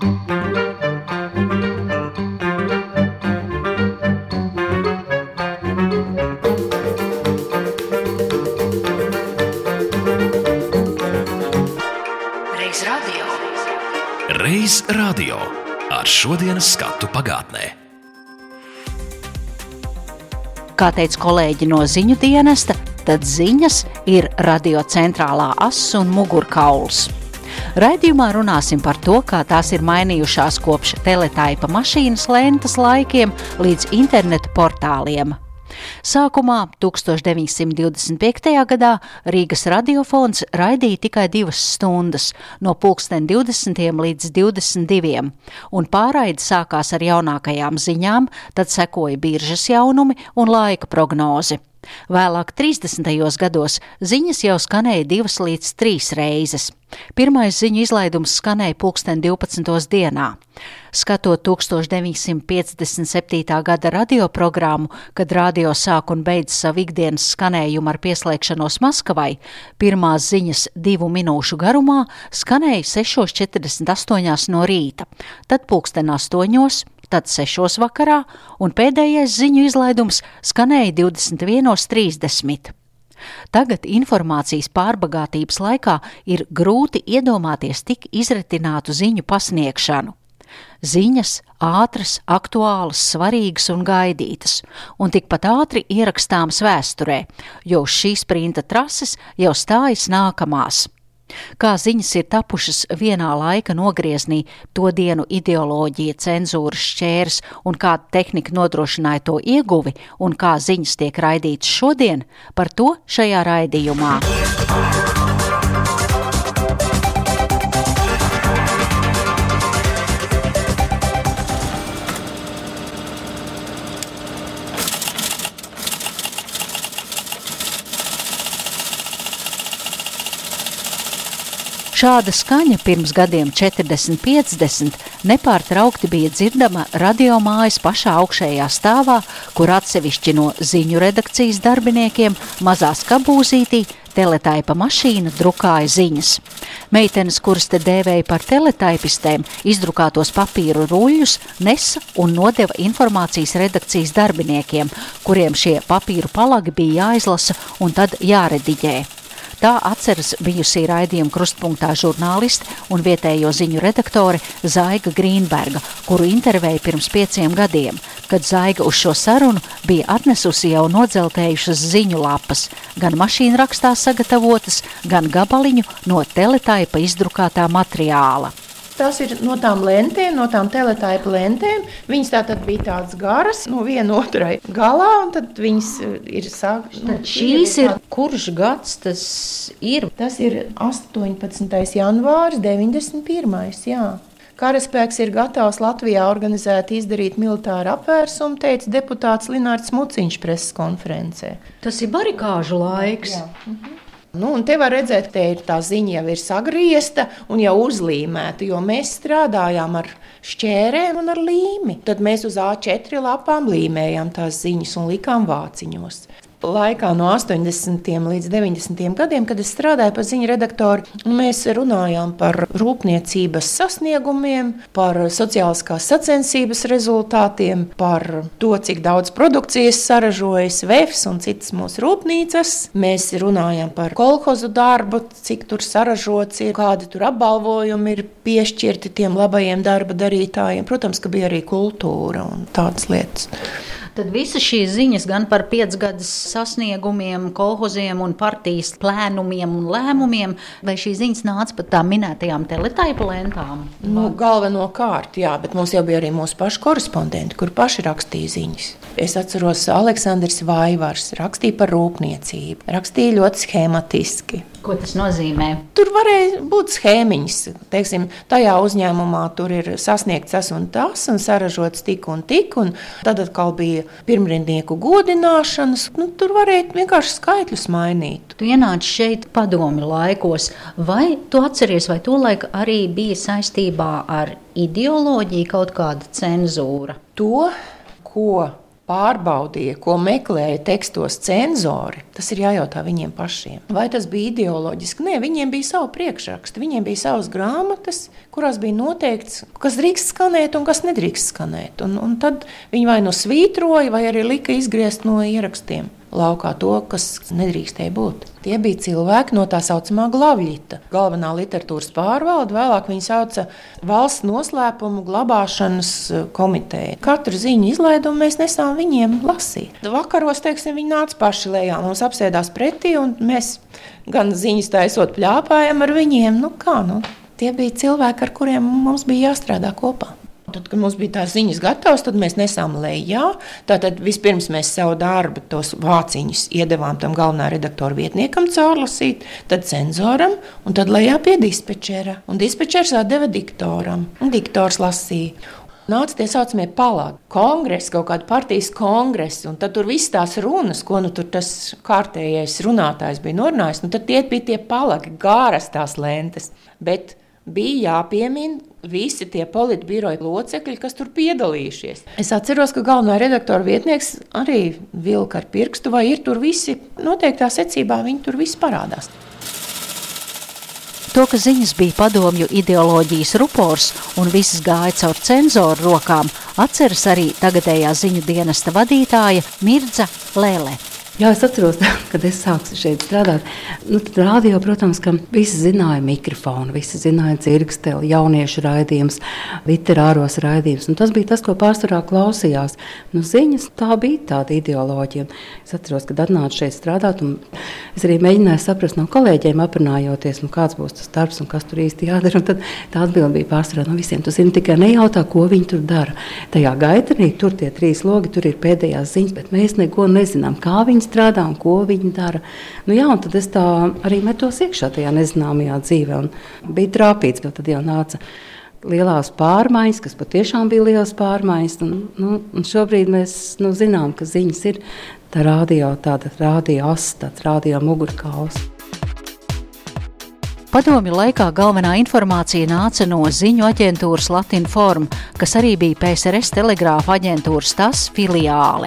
Reiz radio. Radio ar šodienas skatu pagātnē. Kā teica kolēģi no ziņu dienesta, tad ziņas ir radiocentrālā ass un mugurkauls. Raidījumā runāsim par to, kā tās ir mainījušās kopš teletaipa mašīnas lentes laikiem līdz internetu portāliem. Sākumā 1925. gadā Rīgas radiofons raidīja tikai divas stundas, no pulksten 20. līdz 22. un pārraide sākās ar jaunākajām ziņām, tad sekoja biržas jaunumi un laika prognozi. Vēlāk, 30. gados, ziņas jau skanēja divas līdz trīs reizes. Pirmais ziņu izlaidums skanēja pulksten 12. dienā. Skatot 1957. gada radioprogrammu, kad radio sāk un beidz savu ikdienas skanējumu ar pieslēgšanos Maskavai, pirmās ziņas divu minūšu garumā skanēja 6.48 no rīta, tad pulksten 8 tad 6 vakarā, un pēdējais ziņu izlaidums skanēja 21.30. Tagad informācijas pārbagātības laikā ir grūti iedomāties tik izretinātu ziņu pasniegšanu. Ziņas ātras, aktuālas, svarīgas un gaidītas, un tikpat ātri ierakstāmas vēsturē, jo uz šīs printa trases jau stājas nākamās. Kā ziņas ir tapušas vienā laika nogrieznī, to dienu ideoloģija, cenzūras šķērs un kāda tehnika nodrošināja to ieguvi un kā ziņas tiek raidītas šodien, par to šajā raidījumā. Šāda skaņa pirms gadiem 40, 50 nepārtraukti bija dzirdama radiomājas pašā augšējā stāvā, kur atsevišķi no ziņu redakcijas darbiniekiem mazā skabūzītī teletaipa mašīna drukāja ziņas. Meitenes, kuras te dēvēja par teletaipistēm, izdrukātos papīru ruļļus nesa un nodeva informācijas redakcijas darbiniekiem, kuriem šie papīru palagi bija jāizlasa un tad jārediģē. Tā atceras bijusī raidījuma krustpunktā žurnāliste un vietējo ziņu redaktore Zaiga Grīnberga, kuru intervēja pirms pieciem gadiem, kad Zaiga uz šo sarunu bija atnesusi jau nodzeltējušas ziņu lapas, gan mašīna rakstā sagatavotas, gan gabaliņu no teletaipa izdrukātā materiāla. Tas ir no tām lentēm, no tām teletaipa lentēm. Viņas tā tad bija tādas garas, no viena otrai galā, un tad viņas ir sākušas. Tad šīs ir kurš gads tas ir? Tas ir 18. janvāris, 91. Jā. Karaspēks ir gatavs Latvijā organizēt, izdarīt militāru apvērsumu, teica deputāts Linārs Muciņš preses konferencē. Tas ir barikāžu laiks. Jā. Mhm. Nu, te var redzēt, ka tā ziņa jau ir sagriezta un jau uzlīmēta, jo mēs strādājām ar šķērēm un ar līmi. Tad mēs uz A4 lapām līmējām tās ziņas un likām vāciņos laikā no 80. līdz 90. gadiem, kad es strādāju par ziņu redaktoru, mēs runājām par rūpniecības sasniegumiem, par sociālās sacensības rezultātiem, par to, cik daudz produkcijas saražojas VEFs un citas mūsu rūpnīcas. Mēs runājām par kolhozu darbu, cik tur saražots ir, kādi tur apbalvojumi ir piešķirti tiem labajiem darba darītājiem. Protams, ka bija arī kultūra un tādas lietas. Tad visas šīs ziņas gan par piecgadas sasniegumiem, kolhoziem un partijas plēnumiem un lēmumiem, vai šīs ziņas nāca pat tā minētajām teletaipa lentām? Nu, galvenokārt, jā, bet mums jau bija arī mūsu paši korespondenti, kur paši rakstīja ziņas. Es atceros, Aleksandrs Vaivars rakstīja par rūpniecību, rakstīja ļoti schematiski. Ko tas nozīmē? Tur varēja būt schēmiņas. Teiksim, tajā uzņēmumā tur ir sasniegts tas un tas, un saražots tik un tik. Un tad atkal bija pirmrindnieku godināšanas. Nu, tur varēja vienkārši skaitļus mainīt. Tu ienāci šeit padomi laikos, vai tu atceries, vai to laiku arī bija saistībā ar ideoloģiju kaut kāda cenzūra? To, ko pārbaudīja, ko meklēja tekstos cenzori, tas ir jājautā viņiem pašiem. Vai tas bija ideoloģiski? Nē, viņiem bija savi priekšraksti, viņiem bija savas grāmatas, kurās bija noteikts, kas drīkst skanēt un kas nedrīkst skanēt. Un, un tad viņi vai nu svītroja, vai arī lika izgriezt no ierakstiem laukā to, kas nedrīkstēja būt. Tie bija cilvēki no tā saucamā glavļita. Galvenā literatūras pārvalde, vēlāk viņa sauca valsts noslēpumu glabāšanas e, komiteja. Katru ziņu izlaidumu mēs nesām viņiem lasīt. Vakaros, teiksim, viņi nāca paši lejā, mums apsēdās pretī, un mēs gan ziņas taisot pļāpājam ar viņiem. Nu, kā, nu? Tie bija cilvēki, ar kuriem mums bija jāstrādā kopā. Tad, kad mums bija tās ziņas gatavas, tad mēs nesām lejā. Tātad vispirms mēs savu darbu, tos vāciņus iedavām tam galvenā redaktora vietniekam caurlasīt, tad cenzoram un tad lejā pie dispečera. Un dispečers atdeva diktoram, un diktors lasīja. Nāca tie saucamie palāti, kongresi, kaut kāda partijas kongresi, un tad tur viss tās runas, ko nu tur tas kārtējais runātājs bija norunājis, nu tad tie bija tie palāti, gāras tās lentes. Bet bija jāpiemina visi tie politbiroja locekļi, kas tur piedalījušies. Es atceros, ka galvenā redaktora vietnieks arī vilka ar pirkstu, vai ir tur visi noteiktā secībā, viņi tur visi parādās. To, ka ziņas bija padomju ideoloģijas rupors un viss gāja caur cenzoru rokām, atceras arī tagadējā ziņu dienesta vadītāja Mirdza Lēlē. Jā, es atceros, kad es sāku šeit strādāt. Nu, tad rādio, protams, ka visi zināja mikrofonu, visi zināja dzirksteli, jauniešu raidījumus, literāros raidījumus. Tas bija tas, ko pārsvarā klausījās. Nu, ziņas tā bija tāda ideoloģija. Es atceros, kad atnācu šeit strādāt, un es arī mēģināju saprast no kolēģiem, aprunājoties, nu, kāds būs tas darbs un kas tur īsti jādara. Un tad tā atbilde bija pārsvarā no visiem. Tu zini, tikai nejautā, ko viņi tur dara. Tajā gaitenī tur tie trīs logi, tur ir pēdējās ziņas, bet mēs neko nezinām, kā viņi strādā un ko viņi dara. Nu, jā, tad es tā arī metos iekšā tajā nezināmajā dzīvē. Bija trāpīts, jo tad jau nāca lielās pārmaiņas, kas patiešām bija liels pārmaiņas. Un, nu, un šobrīd mēs nu, zinām, ka ziņas ir tā radio, tāda radio asa, tāds radio mugurkauls. Padomju laikā galvenā informācija nāca no ziņu aģentūras Latinform, kas arī bija PSRS telegrāfa aģentūras tas filiāle.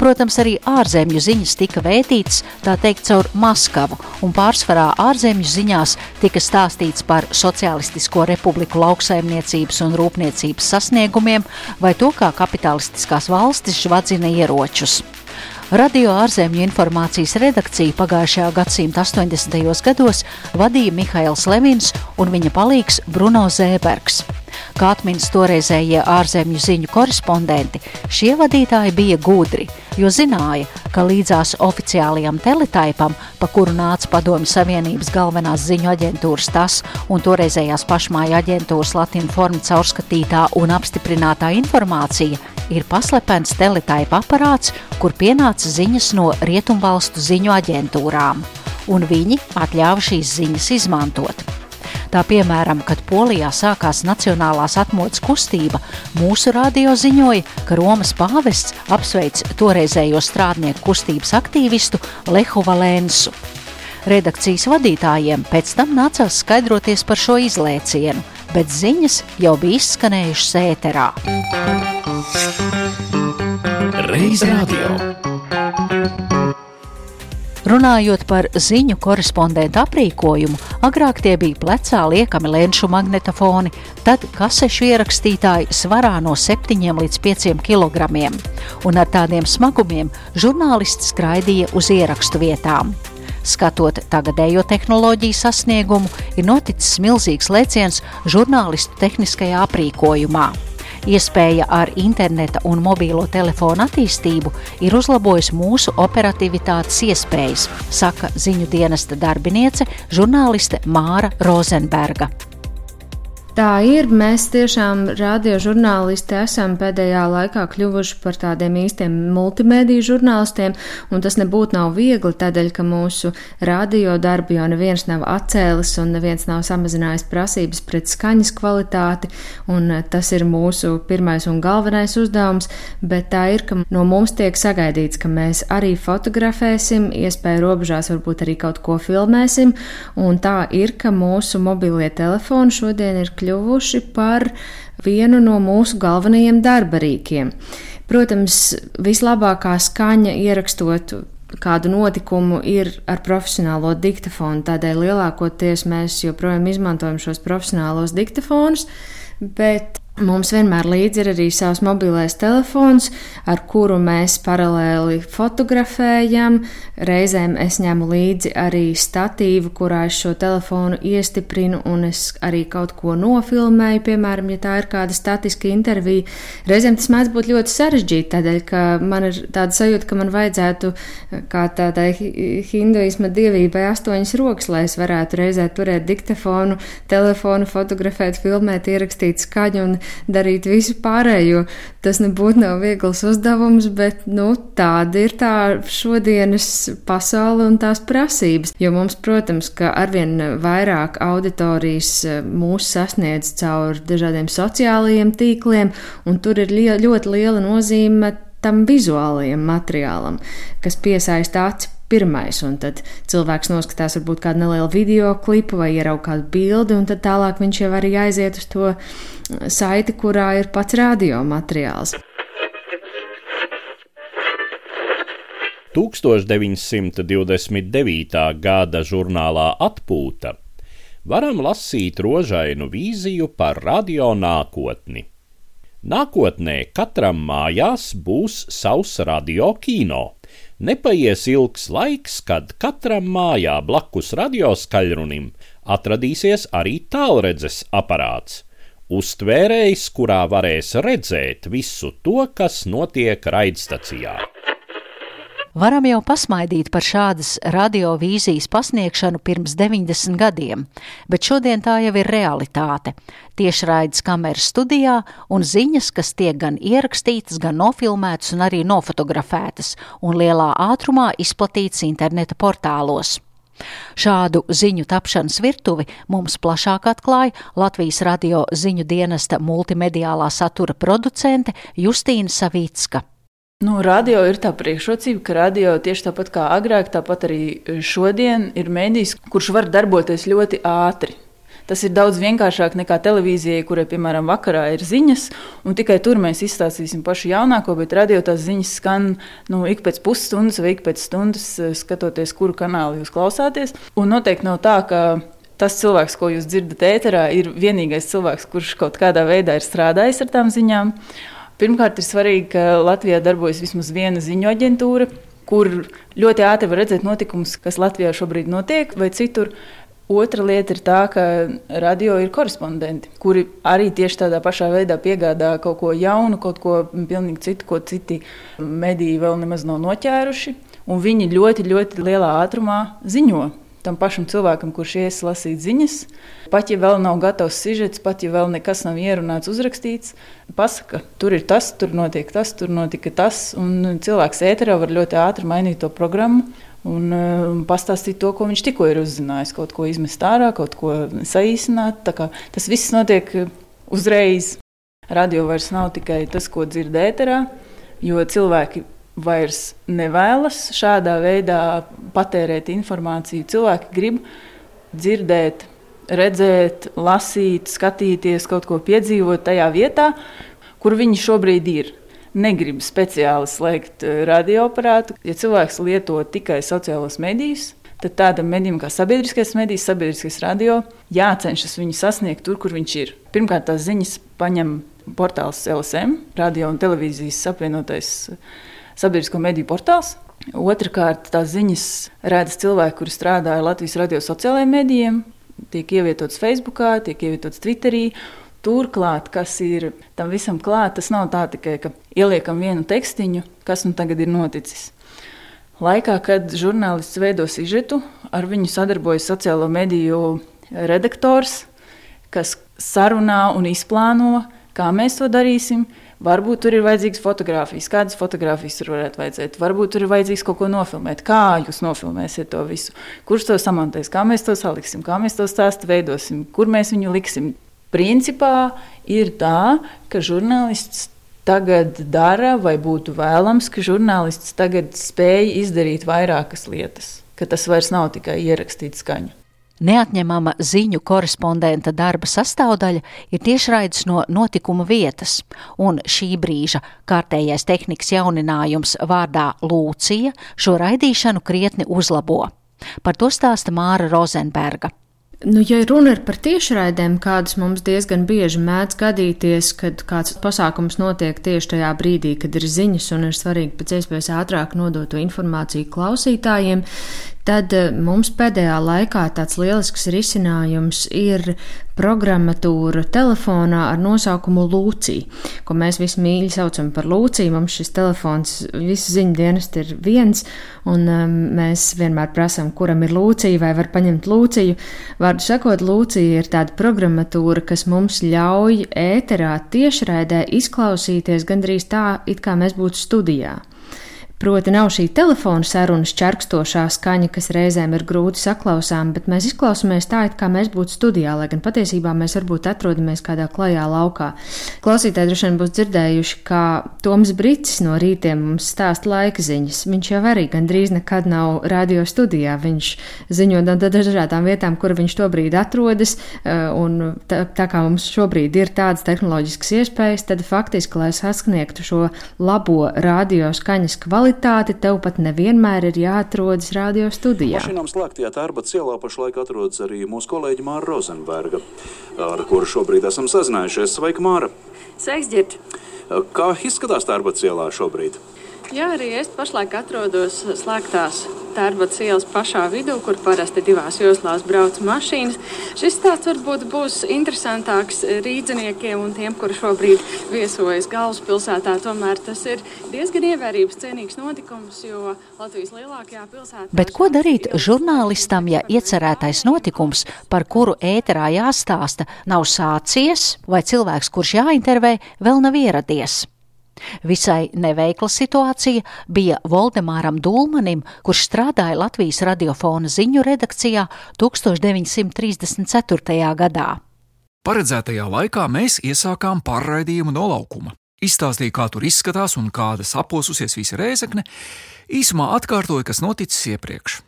Protams, arī ārzemju ziņas tika vētītas, tā teikt, caur Maskavu, un pārsvarā ārzemju ziņās tika stāstīts par Socialistisko republiku lauksaimniecības un rūpniecības sasniegumiem vai to, kā kapitalistiskās valstis žvadzina ieročus. Radio ārzemju informācijas redakciju pagājušajā gadsimta 80. gados vadīja Mihails Levins un viņa palīgs Bruno Zēbergs. Kā atminas toreizējie ārzemju ziņu korespondenti, šie vadītāji bija gudri, jo zināja, ka līdzās oficiālajam teletaipam, pa kuru nāca Padomju Savienības galvenās ziņu aģentūras tas un toreizējās pašmāju aģentūras Latvijas forma caurskatītā un apstiprinātā informācija, ir paslepens teletaipa aparāts, kur pienāca ziņas no rietumvalstu ziņu aģentūrām, un viņi atļāva šīs ziņas izmantot. Tā piemēram, kad Polijā sākās Nacionālās atmodas kustība, mūsu radio ziņoja, ka Romas pāvests apsveic toreizējo strādnieku kustības aktīvistu Lehu Valensu. Redakcijas vadītājiem pēc tam nācās skaidroties par šo izlēcienu, bet ziņas jau bija izskanējušas ēterā. Reiz radio. Runājot par ziņu korespondentu aprīkojumu, agrāk tie bija plecā liekami lenšu magnetofoni, tad kasešu ierakstītāji svarā no 7 līdz 5 kg, un ar tādiem smagumiem žurnālisti skraidīja uz ierakstu vietām. Skatot tagadējo tehnoloģiju sasniegumu, ir noticis milzīgs lēciens žurnālistu tehniskajā aprīkojumā. Iespēja ar interneta un mobīlo telefonu attīstību ir uzlabojusi mūsu operatīvitātes iespējas, saka ziņu dienesta darbiniece, žurnāliste Māra Rozenberga. Tā ir. Mēs tiešām radiožurnālisti esam pēdējā laikā kļuvuši par tādiem īstiem multimediju žurnālistiem, un tas nebūtu nav viegli, tādēļ, ka mūsu radio darbi jau neviens nav atcēlis un neviens nav samazinājis prasības pret skaņas kvalitāti, un tas ir mūsu pirmais un galvenais uzdevums, bet tā ir, ka no mums tiek sagaidīts, ka mēs arī fotografēsim, iespēju robežās varbūt arī kaut ko filmēsim, un tā ir, ka mūsu mobilie telefoni šodien ir kļuvuši kļuvuši par vienu no mūsu galvenajiem darba rīkiem. Protams, vislabākā skaņa ierakstot kādu notikumu ir ar profesionālo diktafonu. Tādēļ lielākoties mēs joprojām izmantojam šos profesionālos diktafonus, bet Mums vienmēr līdzi ir arī savs mobilais telefons, ar kuru mēs paralēli fotografējam. Reizēm es ņemu līdzi arī statīvu, kurā es šo telefonu iestiprinu, un es arī kaut ko nofilmēju, piemēram, ja tā ir kāda statiska intervija. Reizēm tas mēdz būt ļoti sarežģīti, tādēļ, ka man ir tāda sajūta, ka man vajadzētu kā tādai hinduisma dievībai astoņas rokas, lai es varētu reizē turēt diktafonu, telefonu, fotografēt, filmēt, ierakstīt skaņu un darīt visu pārējo. Tas nebūtu nav viegls uzdevums, bet nu, tāda ir tā šodienas pasaule un tās prasības. Jo mums, protams, ka arvien vairāk auditorijas eh, mūs sasniedz caur dažādiem sociālajiem tīkliem, un tur ir li ļoti liela nozīme tam vizuālajam materiālam, kas piesaista aci pirmais, un tad cilvēks noskatās varbūt kādu nelielu video klipu vai ieraug kādu bildi, un tad tālāk viņš jau arī aiziet uz to saiti, kurā ir pats radio materiāls. 1929. gada žurnālā Atpūta varam lasīt rožainu vīziju par radio nākotni. Nākotnē katram mājās būs savs radio kino Nepaies ilgs laiks, kad katram mājā blakus radioskaļrunim atradīsies arī tālredzes aparāts. Uztvērējs, kurā varēs redzēt visu to, kas notiek raidstacijā. Varam jau pasmaidīt par šādas radiovīzijas pasniegšanu pirms 90 gadiem, bet šodien tā jau ir realitāte. Tiešraides kameras studijā un ziņas, kas tiek gan ierakstītas, gan nofilmētas un arī nofotografētas un lielā ātrumā izplatītas interneta portālos. Šādu ziņu tapšanas virtuvi mums plašāk atklāja Latvijas radio ziņu dienesta multimediālā satura producente Justīna Savītska. Nu, radio ir tā priekšrocība, ka radio tieši tāpat kā agrāk, tāpat arī šodien ir mēdījis, kurš var darboties ļoti ātri. Tas ir daudz vienkāršāk nekā televīzijai, kurai, piemēram, vakarā ir ziņas, un tikai tur mēs izstāstīsim pašu jaunāko, bet radio tās ziņas skan nu, ik pēc pusstundas vai ik pēc stundas, skatoties, kuru kanālu jūs klausāties. Un noteikti nav tā, ka tas cilvēks, ko jūs dzirdat ēterā, ir vienīgais cilvēks, kurš kaut kādā veidā ir strādājis ar tām ziņām. Pirmkārt, ir svarīgi, ka Latvijā darbojas vismaz viena ziņu aģentūra, kur ļoti ātri var redzēt notikumus, kas Latvijā šobrīd notiek, vai citur. Otra lieta ir tā, ka radio ir korespondenti, kuri arī tieši tādā pašā veidā piegādā kaut ko jaunu, kaut ko pilnīgi citu, ko citi mediji vēl nemaz nav noķēruši. Viņi ļoti, ļoti lielā ātrumā ziņo tam pašam cilvēkam, kurš ies lasīt ziņas, pat ja vēl nav gatavs sižets, pat ja vēl nekas nav ierunāts, uzrakstīts, pasaka, tur ir tas, tur notiek tas, tur notika tas, un cilvēks ēterā var ļoti ātri mainīt to programmu. Un, un pastāstīt to, ko viņš tikko ir uzzinājis, kaut ko izmest ārā, kaut ko saīsināt. Tas viss notiek uzreiz. Radio vairs nav tikai tas, ko dzird ēterā, jo cilvēki vairs nevēlas šādā veidā patērēt informāciju. Cilvēki grib dzirdēt, redzēt, lasīt, skatīties, kaut ko piedzīvot tajā vietā, kur viņi šobrīd ir. Negrib speciāli slēgt eh, radioaparātu. Ja cilvēks lieto tikai sociālos medijus, tad tādam medijam kā sabiedriskais medijs, sabiedriskais radio, jācenšas viņu sasniegt tur, kur viņš ir. Pirmkārt, tās ziņas paņem portāls LSM, radio un televīzijas apvienotais sabiedrisko mediju portāls. Otrakārt, tās ziņas redz cilvēki, kuri strādā ar Latvijas radio sociālajiem medijiem, tiek ievietotas Facebook, tiek ievietotas Twitterī. Turklāt, kas ir tam visam klāt, tas nav tā tikai, ka ieliekam vienu tekstiņu, kas nu tagad ir noticis. Laikā, kad žurnālists veido sižetu, ar viņu sadarbojas sociālo mediju redaktors, kas sarunā un izplāno, kā mēs to darīsim, Varbūt tur ir vajadzīgas fotogrāfijas, kādas fotogrāfijas tur varētu vajadzēt. Varbūt tur ir vajadzīgs kaut ko nofilmēt. Kā jūs nofilmēsiet to visu? Kurš to samontēs, kā mēs to saliksim, kā mēs to stāstu veidosim, kur mēs viņu liksim. Principā ir tā, ka žurnālists tagad dara, vai būtu vēlams, ka žurnālists tagad spēj izdarīt vairākas lietas, ka tas vairs nav tikai ierakstīt skaņu. Neatņemama ziņu korespondenta darba sastāvdaļa ir tiešraides no notikuma vietas, un šī brīža kārtējais tehnikas jauninājums vārdā Lūcija šo raidīšanu krietni uzlabo. Par to stāsta Māra Rozenberga. Nu, ja runa ir par tiešraidēm, kādas mums diezgan bieži mēdz gadīties, kad kāds pasākums notiek tieši tajā brīdī, kad ir ziņas un ir svarīgi pēc iespējas ātrāk nodot to informāciju klausītājiem, tad eh, mums pēdējā laikā tāds lielisks risinājums ir programmatūra telefonā ar nosaukumu Lūcija, ko mēs visi mīļi saucam par Lūciju. Mums šis telefons, visu ziņu dienestu ir viens, un um, mēs vienmēr prasam, kuram ir Lūcija vai var paņemt Lūciju. Vārdu sakot, Lūcija ir tāda programmatūra, kas mums ļauj ēterā tiešraidē izklausīties gandrīz tā, it kā mēs būtu studijā. Proti nav šī telefona sarunas čerkstošā skaņa, kas reizēm ir grūti saklausām, bet mēs izklausāmies tā, it kā mēs būtu studijā, lai gan patiesībā mēs varbūt atrodamies kādā klajā laukā. Klausītāji droši vien būs dzirdējuši, kā Toms Brits no rītiem mums stāsta laika ziņas. Viņš jau arī gandrīz nekad nav radio studijā. Viņš ziņo no dažādām vietām, kur viņš tobrīd atrodas, eh, un tā, tā kā mums šobrīd ir tādas tehnoloģiskas iespējas, tad faktiski, lai sasniegtu šo labo radio skaņas kvalitāti, kvalitāti, tev pat nevienmēr ir jāatrodas radio studijā. Mašīnām slēgtajā tērba cielā pašlaik atrodas arī mūsu kolēģi Māra Rozenberga, ar kuru šobrīd esam sazinājušies. Sveika, Māra! Sveiks, Girt! Kā izskatās tērba cielā šobrīd? Jā, arī es pašlaik atrodos slēgtās Tērbats ielas pašā vidū, kur parasti divās joslās brauc mašīnas. Šis stāsts varbūt būs interesantāks rīdziniekiem un tiem, kuri šobrīd viesojas galvaspilsētā. Tomēr tas ir diezgan ievērības cienīgs notikums, jo Latvijas lielākajā pilsētā. Bet ko darīt žurnālistam, ja iecerētais notikums, par kuru ēterā jāstāsta, nav sācies, vai cilvēks, kurš jāintervē, vēl nav ieradies? Visai neveikla situācija bija Voldemāram Dulmanim, kurš strādāja Latvijas radiofona ziņu redakcijā 1934. gadā. Paredzētajā laikā mēs iesākām pārraidījumu no laukuma. Izstāstīju, kā tur izskatās un kāda saposusies visa rēzakne, īsumā atkārtoju, kas noticis iepriekš.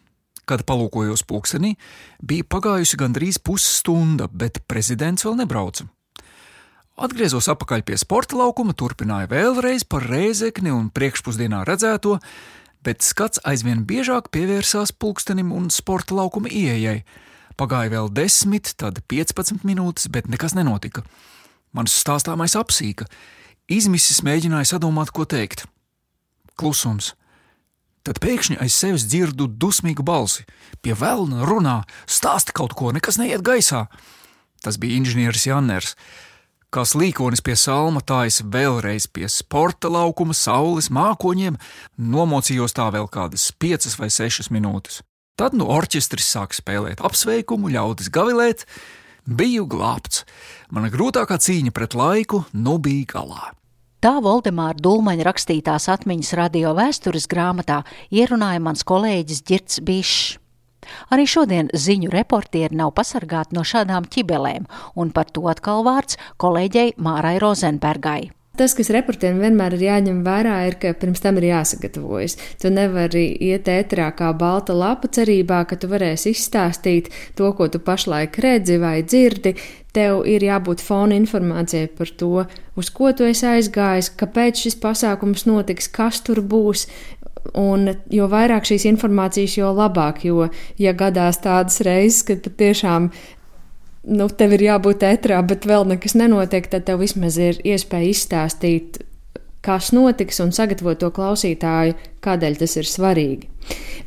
Kad palūkojos pulkstenī, bija pagājusi gandrīz pusstunda, bet prezidents vēl nebrauca. Atgriezos atpakaļ pie sporta laukuma, turpināju vēlreiz par reizekni un priekšpusdienā redzēto, bet skats aizvien biežāk pievērsās pulkstenim un sporta laukuma ieejai. Pagāja vēl 10, tad 15 minūtes, bet nekas nenotika. Mans stāstāmais apsīka. Izmisis mēģināja sadomāt, ko teikt. Klusums. Tad pēkšņi aiz sevis dzirdu dusmīgu balsi. Pie vēlna runā, stāsta kaut ko, nekas neiet gaisā. Tas bija inženieris Janners. Kā slīkonis pie salma, tā es vēlreiz pie sporta laukuma, saules mākoņiem, nomocījos tā vēl kādas piecas vai sešas minūtes. Tad no orķestris sāk spēlēt apsveikumu, ļaudis gavilēt, biju glābts. Mana grūtākā cīņa pret laiku nu bija galā. Tā Voldemāra Dulmaņa rakstītās atmiņas radio vēstures grāmatā ierunāja mans kolēģis Girts Bišs. Arī šodien ziņu reportieri nav pasargāti no šādām ķibelēm, un par to atkal vārds kolēģei Mārai Rozenbergai. Tas, kas reportieriem vienmēr ir jāņem vērā, ir, ka pirms tam ir jāsagatavojas. Tu nevari iet ētrā kā balta lapa cerībā, ka tu varēsi izstāstīt to, ko tu pašlaik redzi vai dzirdi. Tev ir jābūt fona informācijai par to, uz ko tu esi aizgājis, kāpēc šis pasākums notiks, kas tur būs. Un jo vairāk šīs informācijas, jo labāk. Jo, ja gadās tādas reizes, kad patiešām nu, tev ir jābūt ētrā, bet vēl nekas nenotiek, tad tev vismaz ir iespēja izstāstīt, kas notiks un sagatavot to klausītāju, kādēļ tas ir svarīgi.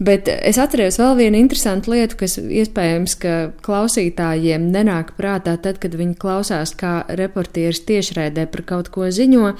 Bet es atceros vēl vienu interesantu lietu, kas iespējams, ka klausītājiem nenāk prātā tad, kad viņi klausās, kā reportieris tiešraidē par kaut ko ziņo,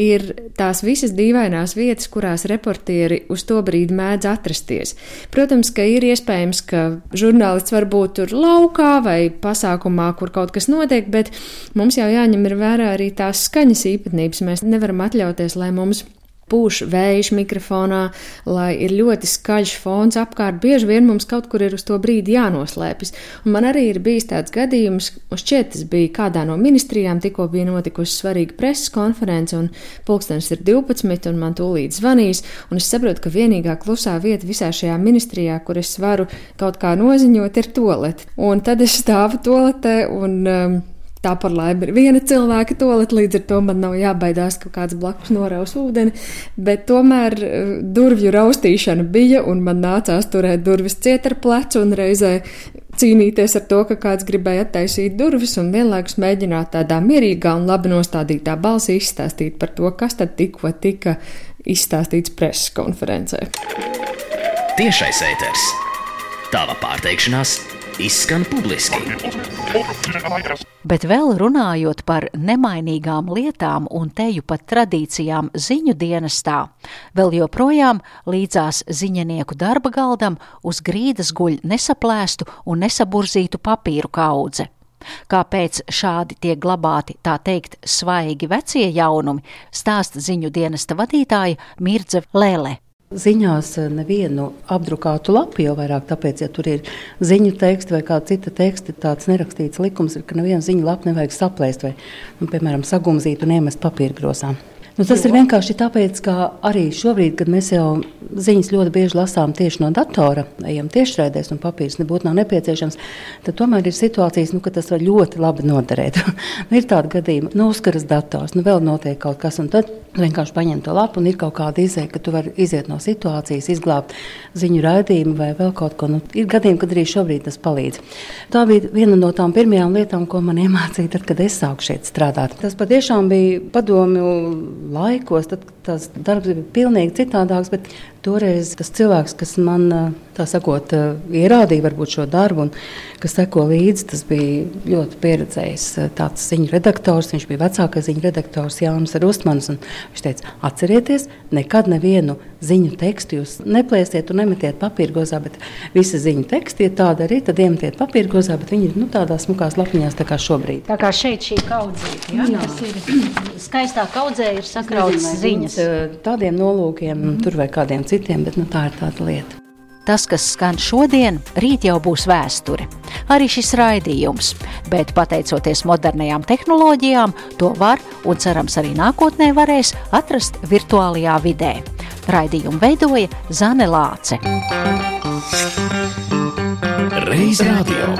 ir tās visas dīvainās vietas, kurās reportieri uz to brīdi mēdz atrasties. Protams, ka ir iespējams, ka žurnālists var būt tur laukā vai pasākumā, kur kaut kas notiek, bet mums jau jāņem vērā arī tās skaņas īpatnības. Mēs nevaram atļauties, lai mums pūš vējš mikrofonā, lai ir ļoti skaļš fons apkārt. Bieži vien mums kaut kur ir uz to brīdi jānoslēpjas. Un man arī ir bijis tāds gadījums, šķiet, tas bija kādā no ministrijām, tikko bija notikusi svarīga preses konference, un pulkstenis ir 12, un man tūlīt zvanīs, un es saprotu, ka vienīgā klusā vieta visā šajā ministrijā, kur es varu kaut kā noziņot, ir tolete. Un tad es stāvu toletē un um, Tā par laimi ir viena cilvēka toalete, līdz ar to man nav jābaidās, ka kāds blakus noraus ūdeni, bet tomēr eh, durvju raustīšana bija, un man nācās turēt durvis ciet ar plecu un reizē cīnīties ar to, ka kāds gribēja attaisīt durvis un vienlaikus mēģināt tādā mierīgā un labi nostādītā balsī izstāstīt par to, kas tad tikko tika izstāstīts preses konferencē. Tiešais ēters. Tava pārteikšanās izskan publiski. Bet vēl runājot par nemainīgām lietām un teju pat tradīcijām ziņu dienestā, vēl joprojām līdzās ziņnieku darba galdam uz grīdas guļ nesaplēstu un nesaburzītu papīru kaudze. Kāpēc šādi tiek glabāti tā teikt svaigi vecie jaunumi, stāsta ziņu dienesta vadītāja Mirdze Lēle. Ziņās eh, nevienu apdrukātu lapu jau vairāk, tāpēc, ja tur ir ziņu teksti vai kāda cita teksta, tāds nerakstīts likums ir, ka nevienu ziņu lapu nevajag saplēst vai, nu, piemēram, sagumzīt un iemest papīra grozām. Nu, tas ir vienkārši tāpēc, ka arī šobrīd, kad mēs jau ziņas ļoti bieži lasām tieši no datora, ejam tiešraidēs un papīrs nebūtu nav nepieciešams, tad tomēr ir situācijas, nu, ka tas var ļoti labi noderēt. Nu, ir tāda gadījuma, nu, uzskaras dators, nu, vēl notiek kaut kas, un tad vienkārši paņem to lapu un ir kaut kāda izēja, ka tu vari iziet no situācijas, izglābt ziņu raidījumu vai vēl kaut ko. Nu, ir gadījumi, kad arī šobrīd tas palīdz. Tā bija viena no tām pirmajām lietām, ko man iemācīja, tad, kad es sāku šeit strādāt. Tas patiešām bija padomju laikos, tad tas darbs bija pilnīgi citādāks. Bet toreiz tas cilvēks, kas man sakot, ierādīja šo darbu, un kas seko līdzi, tas bija ļoti pieredzējis tāds ziņu redaktors. Viņš bija vecākais ziņu redaktors Jānis Rustmans. Viņš teica, atcerieties, nekad nevienu ziņu tekstu jūs neplēsiet un nemetiet papīra gozā, bet visi ziņu teksti ir tādi arī, tad iemetiet papīra gozā, bet viņi ir nu, tādās smukās lapiņās tā kā šobrīd. Tā kā šeit šī kaudzīte, ja? jā. tas ir skaistā kaudzē ir sakrauts ziņas. Tādiem nolūkiem, mm -hmm. tur vai kādiem citiem, bet nu, tā ir tāda lieta. Tas, kas skan šodien, rīt jau būs vēsture. Arī šis raidījums, bet pateicoties modernajām tehnoloģijām, to var un cerams arī nākotnē varēs atrast virtuālajā vidē. Raidījumu veidoja Zane Lāce. Reiz radio.